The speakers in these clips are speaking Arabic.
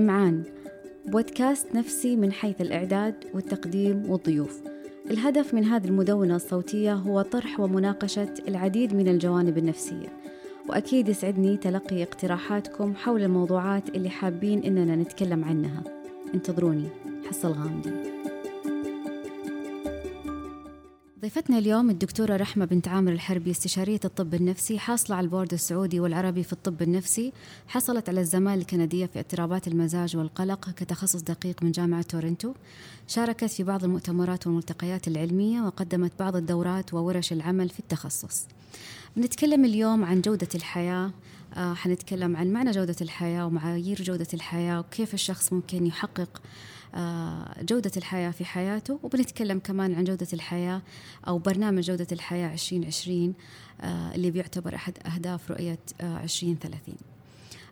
إمعان بودكاست نفسي من حيث الإعداد والتقديم والضيوف. الهدف من هذه المدونة الصوتية هو طرح ومناقشة العديد من الجوانب النفسية وأكيد يسعدني تلقي اقتراحاتكم حول الموضوعات اللي حابين إننا نتكلم عنها. انتظروني. حصة الغامدي ضيفتنا اليوم الدكتورة رحمة بنت عامر الحربي استشارية الطب النفسي حاصلة على البورد السعودي والعربي في الطب النفسي. حصلت على الزمالة الكندية في اضطرابات المزاج والقلق كتخصص دقيق من جامعة تورنتو. شاركت في بعض المؤتمرات والملتقيات العلمية وقدمت بعض الدورات وورش العمل في التخصص. بنتكلم اليوم عن جودة الحياة. آه حنتكلم عن معنى جودة الحياة ومعايير جودة الحياة وكيف الشخص ممكن يحقق جودة الحياة في حياته وبنتكلم كمان عن جودة الحياة أو برنامج جودة الحياة 2020 آه اللي بيعتبر أحد أهداف رؤية 2030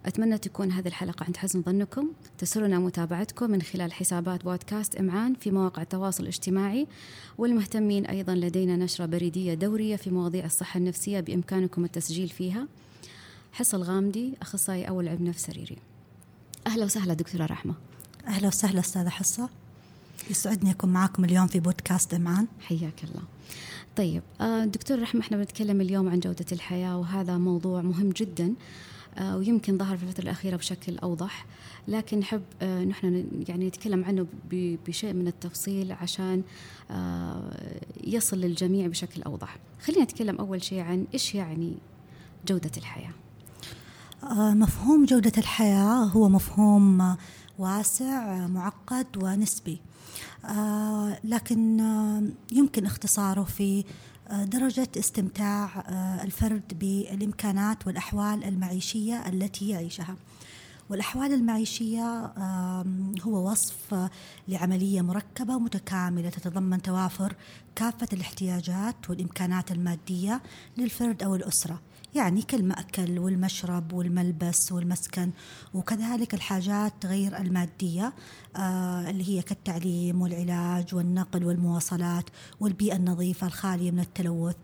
أتمنى تكون هذه الحلقة عند حسن ظنكم. تسرنا متابعتكم من خلال حسابات بودكاست إمعان في مواقع التواصل الاجتماعي والمهتمين أيضا لدينا نشرة بريدية دورية في مواضيع الصحة النفسية بإمكانكم التسجيل فيها. حصة الغامدي أخصائي أول علم نفس سريري. أهلا وسهلا دكتورة رحمة. أهلا وسهلا أستاذة حصة. يسعدني أكون معكم اليوم في بودكاست إمعان حياك الله. طيب دكتور رحمة إحنا بنتكلم اليوم عن جودة الحياة وهذا موضوع مهم جدا ويمكن ظهر في الفترة الأخيرة بشكل أوضح لكن نحب نحن يعني نتكلم عنه بشيء من التفصيل عشان يصل للجميع بشكل أوضح. خلينا نتكلم أول شيء عن إيش يعني جودة الحياة. مفهوم جودة الحياة هو مفهوم واسع معقد ونسبي. لكن يمكن اختصاره في درجة استمتاع الفرد بالإمكانات والأحوال المعيشية التي يعيشها. والأحوال المعيشية هو وصف لعملية مركبة متكاملة تتضمن توافر كافة الاحتياجات والإمكانات المادية للفرد أو الأسرة. يعني كالمأكل والمشرب والملبس والمسكن وكذلك الحاجات غير المادية آه اللي هي كالتعليم والعلاج والنقل والمواصلات والبيئة النظيفة الخالية من التلوث.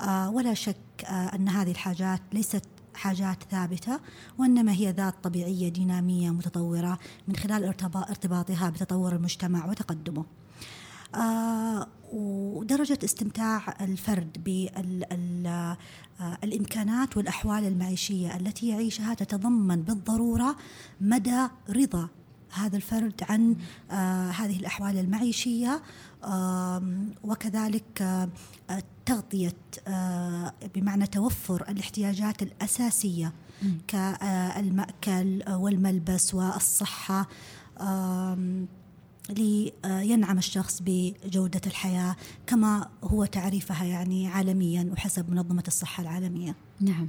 آه ولا شك آه أن هذه الحاجات ليست حاجات ثابتة وإنما هي ذات طبيعية دينامية متطورة من خلال ارتباطها بتطور المجتمع وتقدمه. ودرجة استمتاع الفرد بالإمكانات والأحوال المعيشية التي يعيشها تتضمن بالضرورة مدى رضا هذا الفرد عن آه هذه الأحوال المعيشية آه وكذلك آه تغطية آه بمعنى توفر الاحتياجات الأساسية كالمأكل والملبس والصحة لينعم الشخص بجودة الحياة كما هو تعريفها يعني عالميا وحسب منظمة الصحة العالمية نعم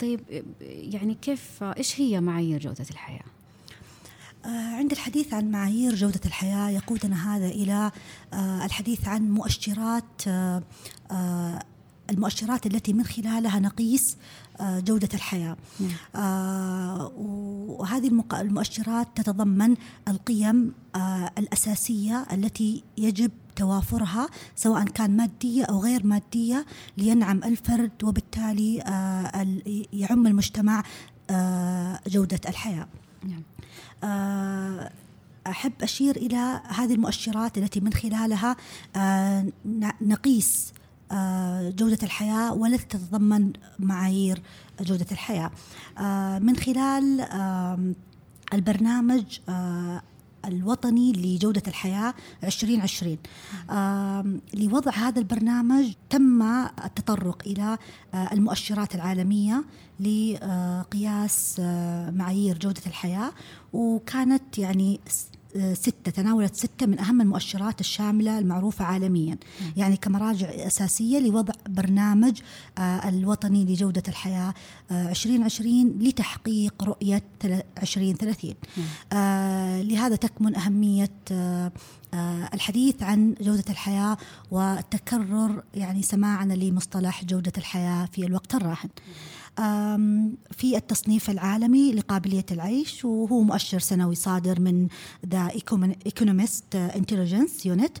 طيب يعني كيف إيش هي معايير جودة الحياة؟ عند الحديث عن معايير جودة الحياة يقودنا هذا إلى الحديث عن مؤشرات المؤشرات التي من خلالها نقيس جودة الحياة. آه وهذه المؤشرات تتضمن القيم آه الأساسية التي يجب توافرها سواء كان مادية أو غير مادية لينعم الفرد وبالتالي آه يعم المجتمع جودة الحياة. نعم. أحب أشير إلى هذه المؤشرات التي من خلالها نقيس جودة الحياة والتي تتضمن معايير جودة الحياة. من خلال البرنامج الوطني لجودة الحياة 2020 لوضع هذا البرنامج تم التطرق إلى المؤشرات العالمية لقياس معايير جودة الحياة. وكانت يعني ستة تناولت ستة من أهم المؤشرات الشاملة المعروفة عالميا. يعني كمراجع أساسية لوضع برنامج الوطني لجودة الحياة 2020 لتحقيق رؤية 2030 لهذا تكمن أهمية الحديث عن جودة الحياة وتكرر يعني سماعنا لمصطلح جودة الحياة في الوقت الراهن. في التصنيف العالمي لقابلية العيش وهو مؤشر سنوي صادر من The Economist Intelligence Unit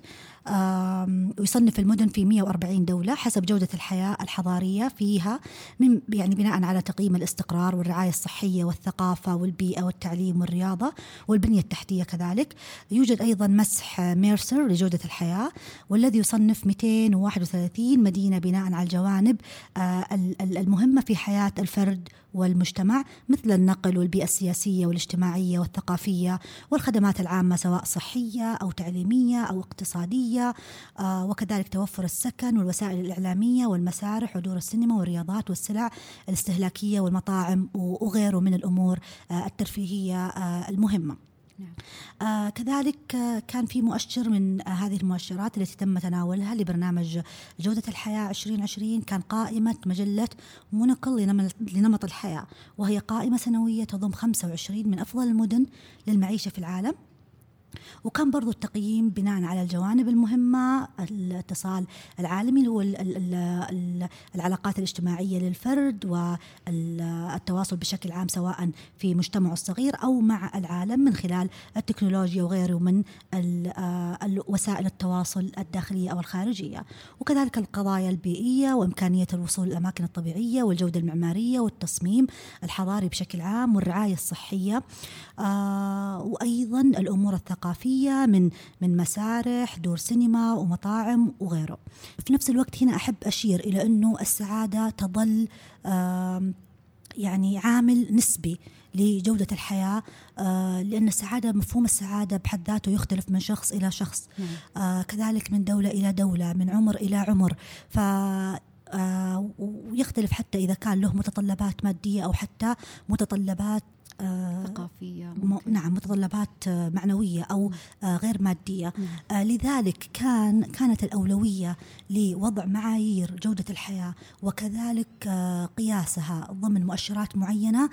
ويصنف المدن في 140 دولة حسب جودة الحياة الحضارية فيها من يعني بناء على تقييم الاستقرار والرعاية الصحية والثقافة والبيئة والتعليم والرياضة والبنية التحتية كذلك. يوجد أيضا مسح ميرسر لجودة الحياة والذي يصنف 231 مدينة بناء على الجوانب آه، المهمة في حياة الفرد والمجتمع مثل النقل والبيئة السياسية والاجتماعية والثقافية والخدمات العامة سواء صحية أو تعليمية أو اقتصادية آه، وكذلك توفر السكن والوسائل الإعلامية والمسارح ودور السينما والرياضات والسلع الاستهلاكية والمطاعم وغيره من الأمور آه، الترفيهية آه، المهمة. نعم. آه كذلك كان في مؤشر من آه هذه المؤشرات التي تم تناولها لبرنامج جودة الحياة 2020 كان قائمة مجلة مونوكل لنمط الحياة وهي قائمة سنوية تضم 25 من أفضل المدن للمعيشة في العالم وكان برضو التقييم بناء على الجوانب المهمة الاتصال العالمي اللي هو العلاقات الاجتماعية للفرد والتواصل بشكل عام سواء في مجتمعه الصغير أو مع العالم من خلال التكنولوجيا وغيره من وسائل التواصل الداخلية أو الخارجية. وكذلك القضايا البيئية وإمكانية الوصول للأماكن الطبيعية والجودة المعمارية والتصميم الحضاري بشكل عام والرعاية الصحية آه، وأيضا الأمور الثقافية ثقافية من من مسارح دور سينما ومطاعم وغيره. في نفس الوقت هنا أحب أشير إلى أنه السعادة تظل يعني عامل نسبي لجودة الحياة آه لأن السعادة مفهوم السعادة بحد ذاته يختلف من شخص إلى شخص. نعم. آه كذلك من دولة إلى دولة من عمر إلى عمر. ف آه ويختلف حتى إذا كان له متطلبات مادية أو حتى متطلبات آه، ثقافية نعم متطلبات آه، معنوية أو آه، غير مادية. نعم. لذلك كان كانت الأولوية لوضع معايير جودة الحياة وكذلك قياسها ضمن مؤشرات معينة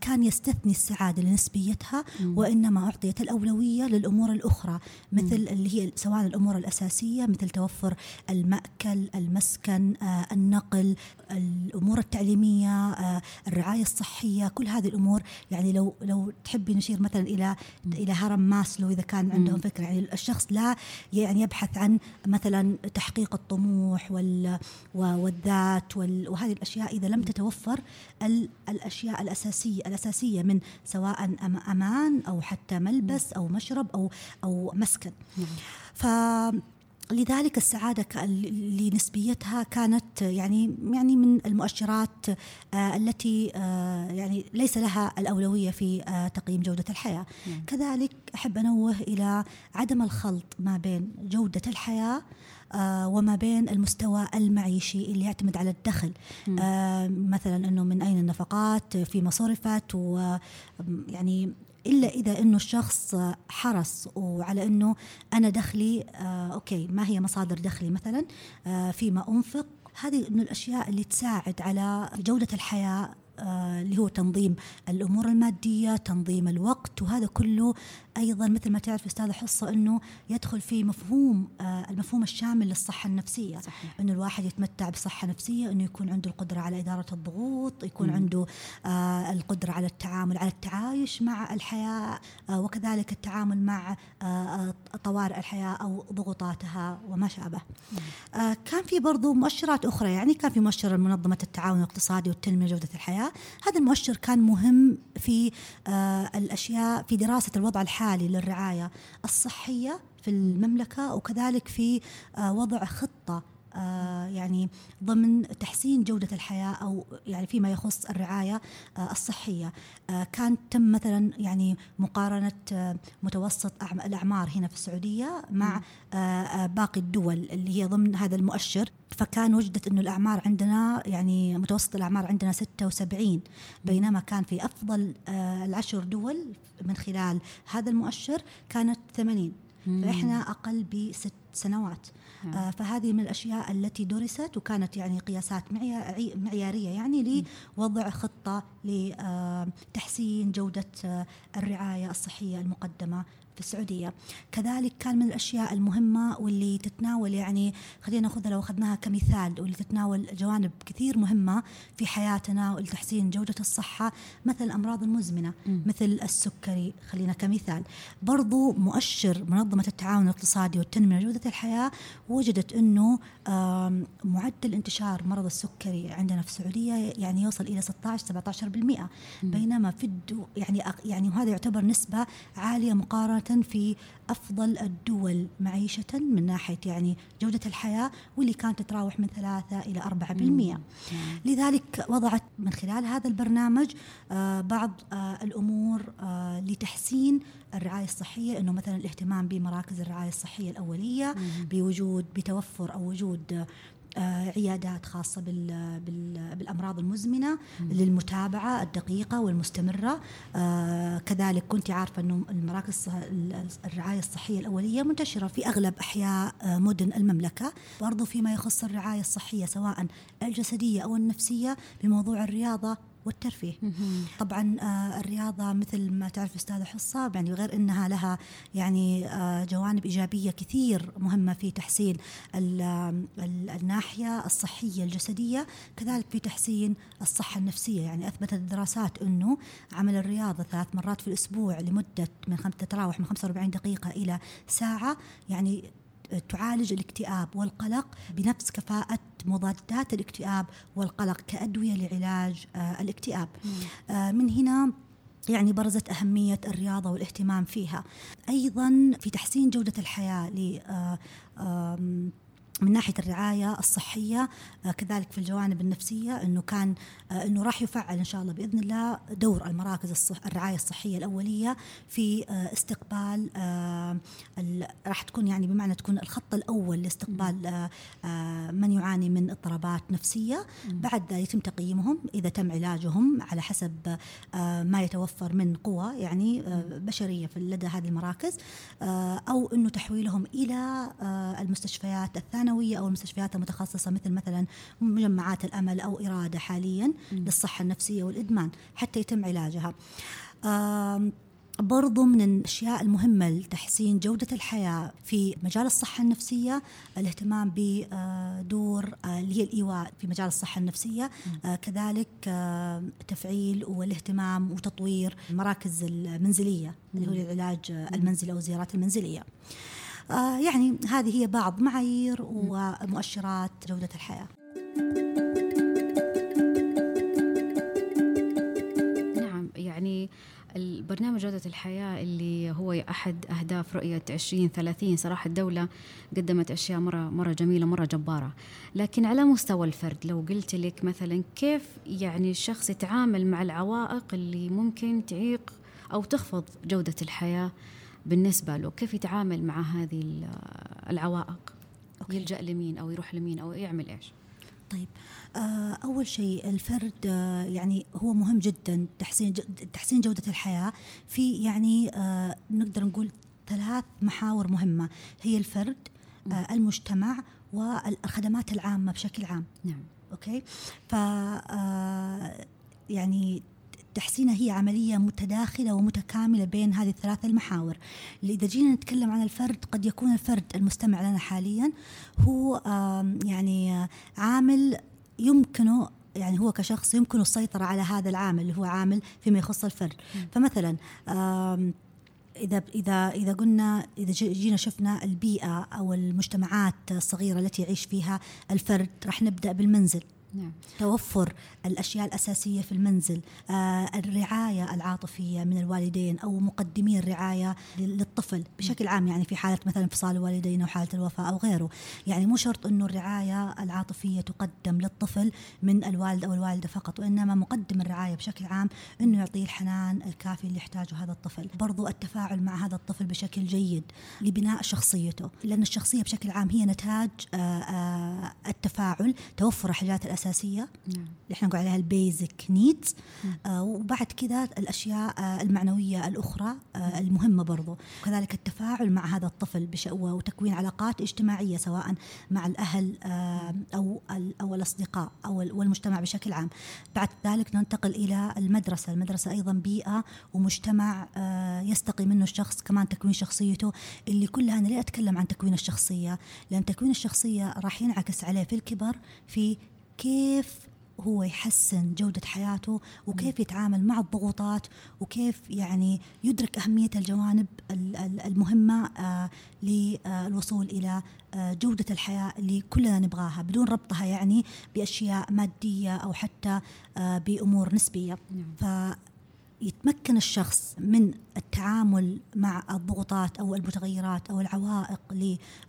كان يستثني السعادة لنسبيتها وإنما أعطيت الأولوية للأمور الأخرى مثل اللي هي سواء الأمور الأساسية مثل توفر المأكل المسكن النقل الأمور التعليمية الرعاية الصحية كل هذه الأمور يعني يعني لو لو تحبي نشير مثلا إلى إلى هرم ماسلو إذا كان عندهم فكرة. يعني الشخص لا يعني يبحث عن مثلا تحقيق الطموح وال والذات وهذه الأشياء إذا لم تتوفر الأشياء الأساسية الأساسية من سواء أمان أو حتى ملبس أو مشرب أو أو مسكن. ف لذلك السعادة لنسبيتها كانت يعني يعني من المؤشرات آه، التي آه، يعني ليس لها الأولوية في آه، تقييم جودة الحياة نعم. كذلك أحب أنوه إلى عدم الخلط ما بين جودة الحياة وما بين المستوى المعيشي اللي يعتمد على الدخل نعم. مثلا أنه من أين النفقات فيما صرفت ويعني إلا إذا إنه الشخص حرص وعلى إنه أنا دخلي آه أوكي ما هي مصادر دخلي مثلا آه فيما أنفق. هذه من الأشياء اللي تساعد على جودة الحياة اللي هو تنظيم الأمور المادية، تنظيم الوقت وهذا كله أيضا مثل ما تعرف أستاذة حصة إنه يدخل في مفهوم آه، المفهوم الشامل للصحة النفسية صحيح. إنه الواحد يتمتع بصحة نفسية إنه يكون عنده القدرة على إدارة الضغوط يكون م. عنده آه، القدرة على التعامل على التعايش مع الحياة آه، وكذلك التعامل مع طوارئ الحياة أو ضغوطاتها وما شابه كان في برضو مؤشرات أخرى يعني كان في مؤشر منظمه التعاون الاقتصادي والتنمية جودة الحياة هذا المؤشر كان مهم في الأشياء في دراسة الوضع الحالي للرعاية الصحية في المملكة وكذلك في آه، وضع خطة آه، يعني ضمن تحسين جودة الحياة أو يعني فيما يخص الرعاية آه، الصحية. كان تم مثلا يعني مقارنة متوسط الأعمار هنا في السعودية مع باقي الدول اللي هي ضمن هذا المؤشر. فكان وجدت إنه الأعمار عندنا يعني متوسط الأعمار عندنا 76 بينما كان في أفضل العشر دول من خلال هذا المؤشر كانت 80 فإحنا أقل بست سنوات نعم. آه فهذه من الأشياء التي درست وكانت يعني قياسات معيارية يعني لوضع خطة لتحسين جودة آه، الرعاية الصحية المقدمة في السعودية. كذلك كان من الأشياء المهمة واللي تتناول يعني خلينا ناخذها لو أخذناها كمثال واللي تتناول جوانب كثير مهمة في حياتنا ولتحسين جودة الصحة مثل الأمراض المزمنة م. مثل السكري خلينا كمثال. برضو مؤشر منظمة التعاون الاقتصادي والتنمية جودة الحياة وجدت أنه معدل انتشار مرض السكري عندنا في السعودية يعني يوصل إلى 16 17% بينما في الدو يعني يعني وهذا يعتبر نسبة عالية في أفضل الدول معيشة من ناحية يعني جودة الحياة واللي كانت تتراوح من 3 إلى 4% لذلك وضعت من خلال هذا البرنامج آه بعض آه الأمور آه لتحسين الرعاية الصحية أنه مثلا الاهتمام بمراكز الرعاية الصحية الأولية بوجود بتوفر أو وجود عيادات خاصة بالأمراض المزمنة للمتابعة الدقيقة والمستمرة. آه، كذلك كنت عارفة أنه المراكز الرعاية الصحية الأولية منتشرة في أغلب أحياء آه، مدن المملكة. برضو فيما يخص الرعاية الصحية سواء الجسدية أو النفسية بموضوع الرياضة والترفيه. طبعا آه، الرياضة مثل ما تعرف أستاذة حصة يعني غير أنها لها يعني آه، جوانب إيجابية كثير مهمة في تحسين الناحية الصحية الجسدية كذلك في تحسين الصحة النفسية. يعني أثبتت الدراسات أنه عمل الرياضة ثلاث مرات في الأسبوع لمدة من تتراوح من 45 دقيقة إلى ساعة يعني تعالج الاكتئاب والقلق بنفس كفاءة مضادات الاكتئاب والقلق كأدوية لعلاج آه، الاكتئاب. آه، من هنا يعني برزت أهمية الرياضة والاهتمام فيها. أيضا في تحسين جودة الحياة من ناحية الرعاية الصحية آه، كذلك في الجوانب النفسية إنه كان آه، إنه راح يفعل إن شاء الله بإذن الله دور المراكز الصح الرعاية الصحية الأولية في آه، استقبال راح تكون يعني بمعنى تكون الخط الأول لاستقبال من يعاني من اضطرابات نفسية. بعد ذلك يتم تقييمهم إذا تم علاجهم على حسب ما يتوفر من قوى يعني بشرية في لدى هذه المراكز أو إنه تحويلهم إلى المستشفيات الثانية الثانوية أو المستشفيات المتخصصة مثل مثلا مجمعات الأمل أو إرادة حاليا للصحة النفسية والإدمان حتى يتم علاجها. برضو من الأشياء المهمة لتحسين جودة الحياة في مجال الصحة النفسية الاهتمام بدور آه، اللي هي الإيواء في مجال الصحة النفسية. آه، كذلك آه، تفعيل والاهتمام وتطوير المراكز المنزلية اللي هو العلاج المنزلي أو الزيارات المنزلية. آه يعني هذه هي بعض معايير ومؤشرات جودة الحياة. نعم يعني البرنامج جودة الحياة اللي هو أحد أهداف رؤية 2030 صراحة الدولة قدمت أشياء مرة مرة جميلة مرة جبارة. لكن على مستوى الفرد لو قلت لك مثلا كيف يعني الشخص يتعامل مع العوائق اللي ممكن تعيق أو تخفض جودة الحياة؟ بالنسبة له كيف يتعامل مع هذه العوائق؟ أوكي. يلجأ لمين أو يروح لمين أو يعمل إيش؟ طيب آه، أول شيء الفرد آه، يعني هو مهم جدا تحسين تحسين جودة الحياة. في يعني آه، نقدر نقول ثلاث محاور مهمة هي الفرد المجتمع والخدمات العامة بشكل عام. نعم. أوكي؟ ف يعني تحسينها هي عملية متداخلة ومتكاملة بين هذه الثلاث المحاور. إذا جينا نتكلم عن الفرد قد يكون الفرد المستمع لنا حاليا. هو يعني عامل يمكنه يعني هو كشخص يمكنه السيطرة على هذا العامل اللي هو عامل فيما يخص الفرد. فمثلا إذا إذا إذا قلنا إذا جينا شفنا البيئة أو المجتمعات الصغيرة التي يعيش فيها الفرد راح نبدأ بالمنزل. نعم. توفر الأشياء الأساسية في المنزل آه الرعاية العاطفية من الوالدين أو مقدمي الرعاية للطفل بشكل عام يعني في حالة مثلا انفصال الوالدين أو حالة الوفاة أو غيره. يعني مو شرط أنه الرعاية العاطفية تقدم للطفل من الوالد أو الوالدة فقط وإنما مقدم الرعاية بشكل عام أنه يعطيه الحنان الكافي اللي يحتاجه هذا الطفل. برضو التفاعل مع هذا الطفل بشكل جيد لبناء شخصيته لأن الشخصية بشكل عام هي نتاج آه آه التفاعل توفر الحاجات الأساسية الأساسية نعم. اللي إحنا نقول عليها البيزك نيدز. آه وبعد كذا الأشياء آه المعنوية الأخرى آه المهمة برضو. وكذلك التفاعل مع هذا الطفل وتكوين علاقات اجتماعية سواء مع الأهل أو أو الأصدقاء أو ال- والمجتمع بشكل عام. بعد ذلك ننتقل إلى المدرسة. المدرسة أيضا بيئة ومجتمع يستقي منه الشخص كمان تكوين شخصيته اللي كلها أنا ليه أتكلم عن تكوين الشخصية؟ لأن تكوين الشخصية راح ينعكس عليه في الكبر في كيف هو يحسن جودة حياته وكيف يتعامل مع الضغوطات وكيف يعني يدرك أهمية الجوانب ال- ال- المهمة آه، للوصول إلى آه، جودة الحياة اللي كلنا نبغاها بدون ربطها يعني بأشياء مادية أو حتى آه، بأمور نسبية نعم. فيتمكن الشخص من التعامل مع الضغوطات أو المتغيرات أو العوائق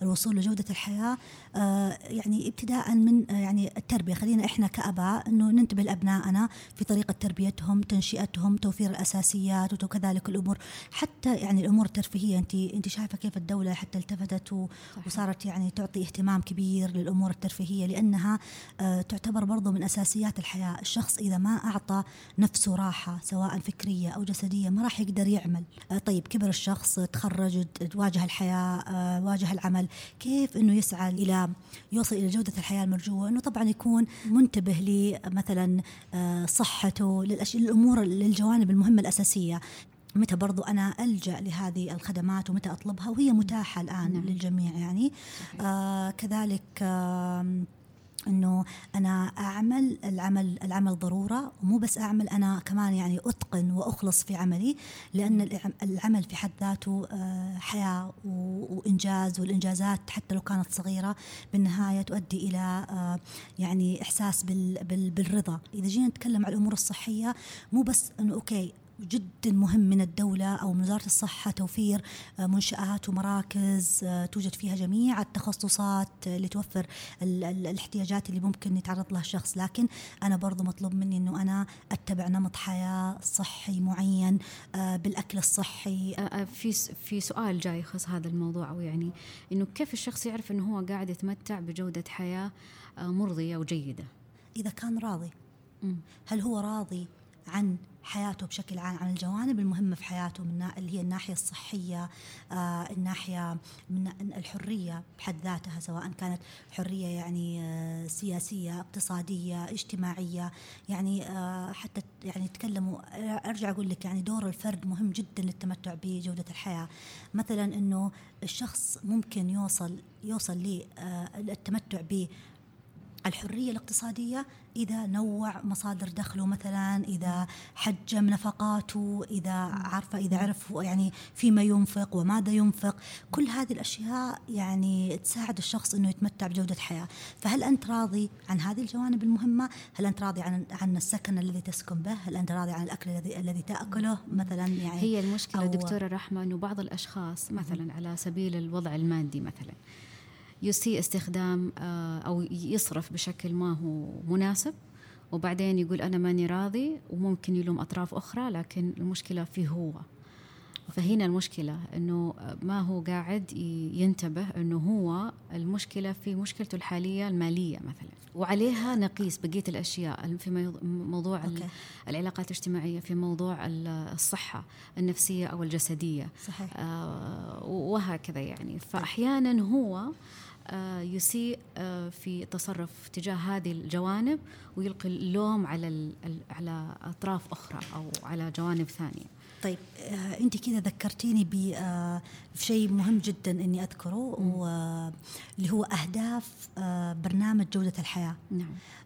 للوصول لجودة الحياة آه، يعني ابتداء من آه، يعني التربية. خلينا إحنا كأباء إنه ننتبه لأبنائنا في طريقة تربيتهم تنشئتهم توفير الأساسيات وكذلك الأمور. حتى يعني الأمور الترفيهية انت انت شايفة كيف الدولة حتى التفتت. وصارت يعني تعطي اهتمام كبير للأمور الترفيهية لأنها آه، تعتبر برضو من أساسيات الحياة. الشخص إذا ما أعطى نفسه راحة سواء فكرية أو جسدية ما راح يقدر يعمل. آه، طيب كبر الشخص تخرج تواجه الحياة آه، واجه العمل. كيف إنه يسعى إلى يوصل إلى جودة الحياة المرجوة؟ إنه طبعا يكون منتبه لمثلا آه، صحته للأمور للجوانب المهمة الأساسية. متى برضو أنا ألجأ لهذه الخدمات ومتى أطلبها؟ وهي متاحة الآن نعم. للجميع يعني. آه كذلك آم، إنه أنا أعمل العمل العمل ضرورة ومو بس أعمل أنا كمان يعني أتقن وأخلص في عملي لأن العم- العمل في حد ذاته آه، حياة وإنجاز والإنجازات حتى لو كانت صغيرة بالنهاية تؤدي إلى آه، يعني إحساس بال- بال- بالرضا. إذا جينا نتكلم عن الأمور الصحية مو بس إنه أوكي جدا مهم من الدولة أو من وزارة الصحة توفير آه، منشآت ومراكز آه، توجد فيها جميع التخصصات آه، اللي توفر ال- ال- الاحتياجات اللي ممكن يتعرض لها الشخص. لكن أنا برضو مطلوب مني أنه أنا أتبع نمط حياة صحي معين آه، بالأكل الصحي. آه، آه، في س- في سؤال جاي يخص هذا الموضوع أو يعني إنه كيف الشخص يعرف إنه هو قاعد يتمتع بجودة حياة آه، مرضية وجيدة؟ إذا كان راضي. هل هو راضي عن حياته بشكل عام عن الجوانب المهمة في حياته من اللي هي الناحية الصحية آه الناحية من الحرية بحد ذاتها سواء كانت حرية يعني آه سياسية اقتصادية اجتماعية يعني آه حتى يعني تكلموا أرجع أقول لك يعني دور الفرد مهم جدا للتمتع بجودة الحياة. مثلا أنه الشخص ممكن يوصل يوصل للتمتع الحرية الاقتصادية إذا نوع مصادر دخله مثلا إذا حجم نفقاته إذا عارفة إذا عرف يعني فيما ينفق وماذا ينفق. كل هذه الأشياء يعني تساعد الشخص أنه يتمتع بجودة حياة. فهل أنت راضي عن هذه الجوانب المهمة؟ هل أنت راضي عن عن السكن الذي تسكن به؟ هل أنت راضي عن الأكل الذي الذي تأكله مثلا يعني؟ هي المشكلة أو- دكتورة رحمه إنه بعض الأشخاص مثلا على سبيل الوضع المادي مثلا يسيء استخدام آه، أو يصرف بشكل ما هو مناسب. وبعدين يقول أنا ماني راضي وممكن يلوم أطراف أخرى لكن المشكلة فيه هو. فهنا المشكلة أنه ما هو قاعد ينتبه أنه هو المشكلة في مشكلته الحالية المالية مثلا. وعليها نقيس بقية الأشياء في موضوع أوكي. العلاقات الاجتماعية في موضوع ال- الصحة النفسية أو الجسدية. صحيح. آه، وهكذا يعني. فأحيانا هو آه، يسيء آه، في التصرف تجاه هذه الجوانب ويلقي اللوم على على أطراف أخرى أو على جوانب ثانية. طيب آه انت كذا ذكرتيني ب آه شيء مهم جدا إني أذكره واللي هو أهداف آه برنامج جودة الحياة. نعم. آه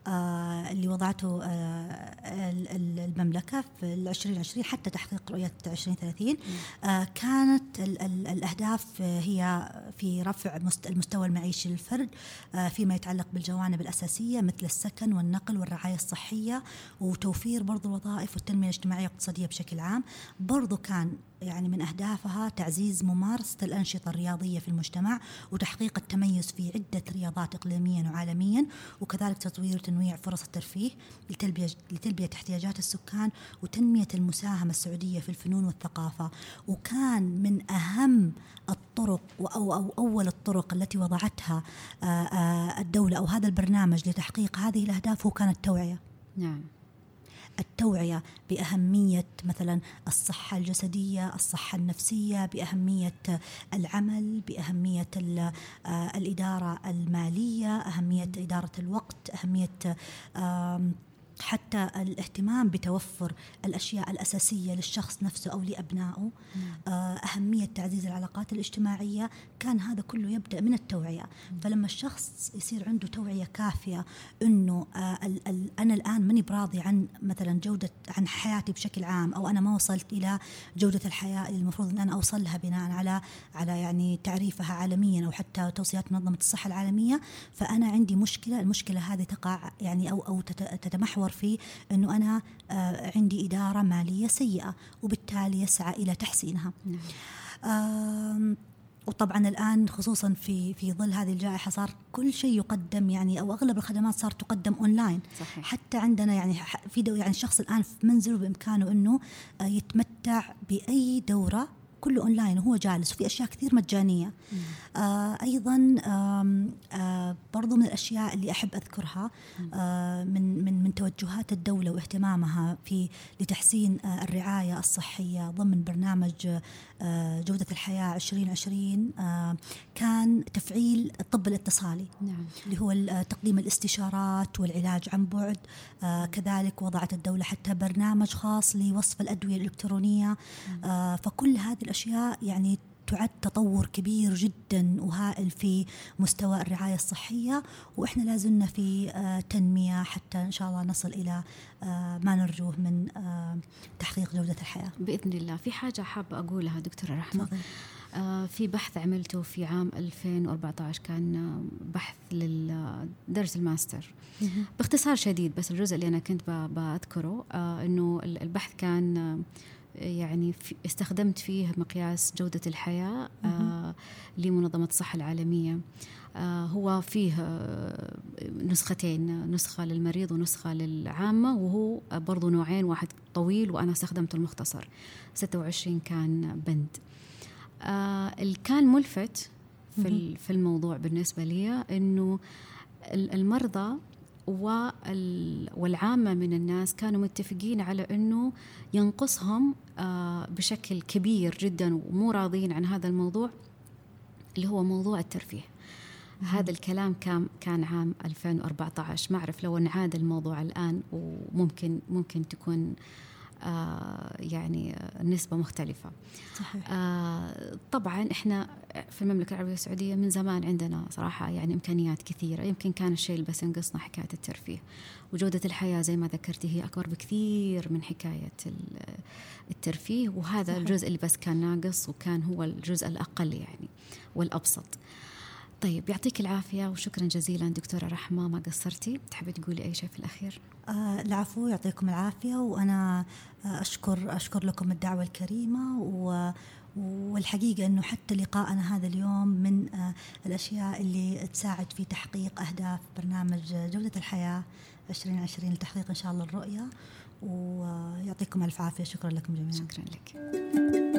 اللي وضعته آه ال- ال- المملكة في ال 2020 حتى تحقيق رؤية 2030 آه كانت ال ال الأهداف آه، هي في رفع مست- المستوى المعيشي للفرد آه فيما يتعلق بالجوانب الأساسية مثل السكن والنقل والرعاية الصحية وتوفير برضو الوظائف والتنمية الاجتماعية والاقتصادية بشكل عام. برضو كان يعني من أهدافها تعزيز ممارسة الأنشطة الرياضية في المجتمع وتحقيق التميز في عدة رياضات إقليميا وعالميا وكذلك تطوير وتنويع فرص الترفيه لتلبية, لتلبية احتياجات السكان وتنمية المساهمة السعودية في الفنون والثقافة. وكان من أهم الطرق أو, أو أول الطرق التي وضعتها آه، آه، الدولة أو هذا البرنامج لتحقيق هذه الأهداف هو كان التوعية. نعم. التوعية بأهمية مثلا الصحة الجسدية، الصحة النفسية، بأهمية العمل، بأهمية آه، الإدارة المالية، أهمية إدارة الوقت، أهمية حتى الاهتمام بتوفر الأشياء الأساسية للشخص نفسه أو لأبنائه. آه، أهمية تعزيز العلاقات الاجتماعية. كان هذا كله يبدأ من التوعية. فلما الشخص يصير عنده توعية كافية إنه آه، أنا الآن ماني براضي عن مثلا جودة عن حياتي بشكل عام أو أنا ما وصلت إلى جودة الحياة اللي المفروض إن أنا أوصلها بناء على على يعني تعريفها عالميا أو حتى توصيات منظمة الصحة العالمية. فأنا عندي مشكلة المشكلة هذه تقع يعني أو أو تتمحور يتصور فيه أنه أنا آه، عندي إدارة مالية سيئة وبالتالي يسعى إلى تحسينها نعم. وطبعا الآن خصوصا في في ظل هذه الجائحة صار كل شيء يقدم يعني أو أغلب الخدمات صار تقدم أونلاين صحيح. حتى عندنا يعني في دو يعني الشخص الآن في منزله بإمكانه أنه آه، يتمتع بأي دورة كله أونلاين وهو جالس وفي أشياء كثير مجانية. آه أيضا آه برضو من الأشياء اللي أحب أذكرها آه من من من توجهات الدولة واهتمامها في لتحسين آه الرعاية الصحية ضمن برنامج آه جودة الحياة 2020 آه كان تفعيل الطب الاتصالي نعم. اللي هو آه، تقديم الاستشارات والعلاج عن بعد. آه كذلك وضعت الدولة حتى برنامج خاص لوصف الأدوية الإلكترونية. آه فكل هذه الأشياء يعني تعد تطور كبير جدا وهائل في مستوى الرعاية الصحية وإحنا لازلنا في آه، تنمية حتى إن شاء الله نصل إلى آه، ما نرجوه من آه، تحقيق جودة الحياة. بإذن الله، في حاجة حابة أقولها دكتورة رحمة. في بحث عملته في عام 2014 كان بحث للدرس الماستر باختصار شديد بس الجزء اللي أنا كنت بذكره إنه البحث كان يعني استخدمت فيه مقياس جودة الحياة آه لمنظمة الصحة العالمية. آه هو فيه آه نسختين نسخة للمريض ونسخة للعامة وهو برضو نوعين واحد طويل وأنا استخدمت المختصر. 26 كان بند. آه اللي كان ملفت في, في الموضوع بالنسبة لي أنه المرضى والعامة من الناس كانوا متفقين على أنه ينقصهم آه، بشكل كبير جدا ومو راضين عن هذا الموضوع اللي هو موضوع الترفيه. هذا الكلام كان كان عام 2014 ما أعرف لو انعاد الموضوع الآن وممكن ممكن تكون آه يعني نسبة مختلفة. صحيح. آه طبعا إحنا في المملكة العربية السعودية من زمان عندنا صراحة يعني إمكانيات كثيرة. يمكن كان الشيء اللي بس ينقصنا حكاية الترفيه. وجودة الحياة زي ما ذكرتي هي أكبر بكثير من حكاية الترفيه. وهذا صحيح. الجزء اللي بس كان ناقص وكان هو الجزء الأقل يعني والأبسط. طيب يعطيك العافية وشكرا جزيلا دكتورة رحمة ما قصرتي؟ تحبي تقولي أي شيء في الأخير؟ آه العفو يعطيكم العافية وأنا آه، أشكر أشكر لكم الدعوة الكريمة و والحقيقة أنه حتى لقاءنا هذا اليوم من آه، الأشياء اللي تساعد في تحقيق أهداف برنامج جودة الحياة 2020 لتحقيق إن شاء الله الرؤية ويعطيكم ألف عافية. شكرا لكم جميعا. شكرا لك.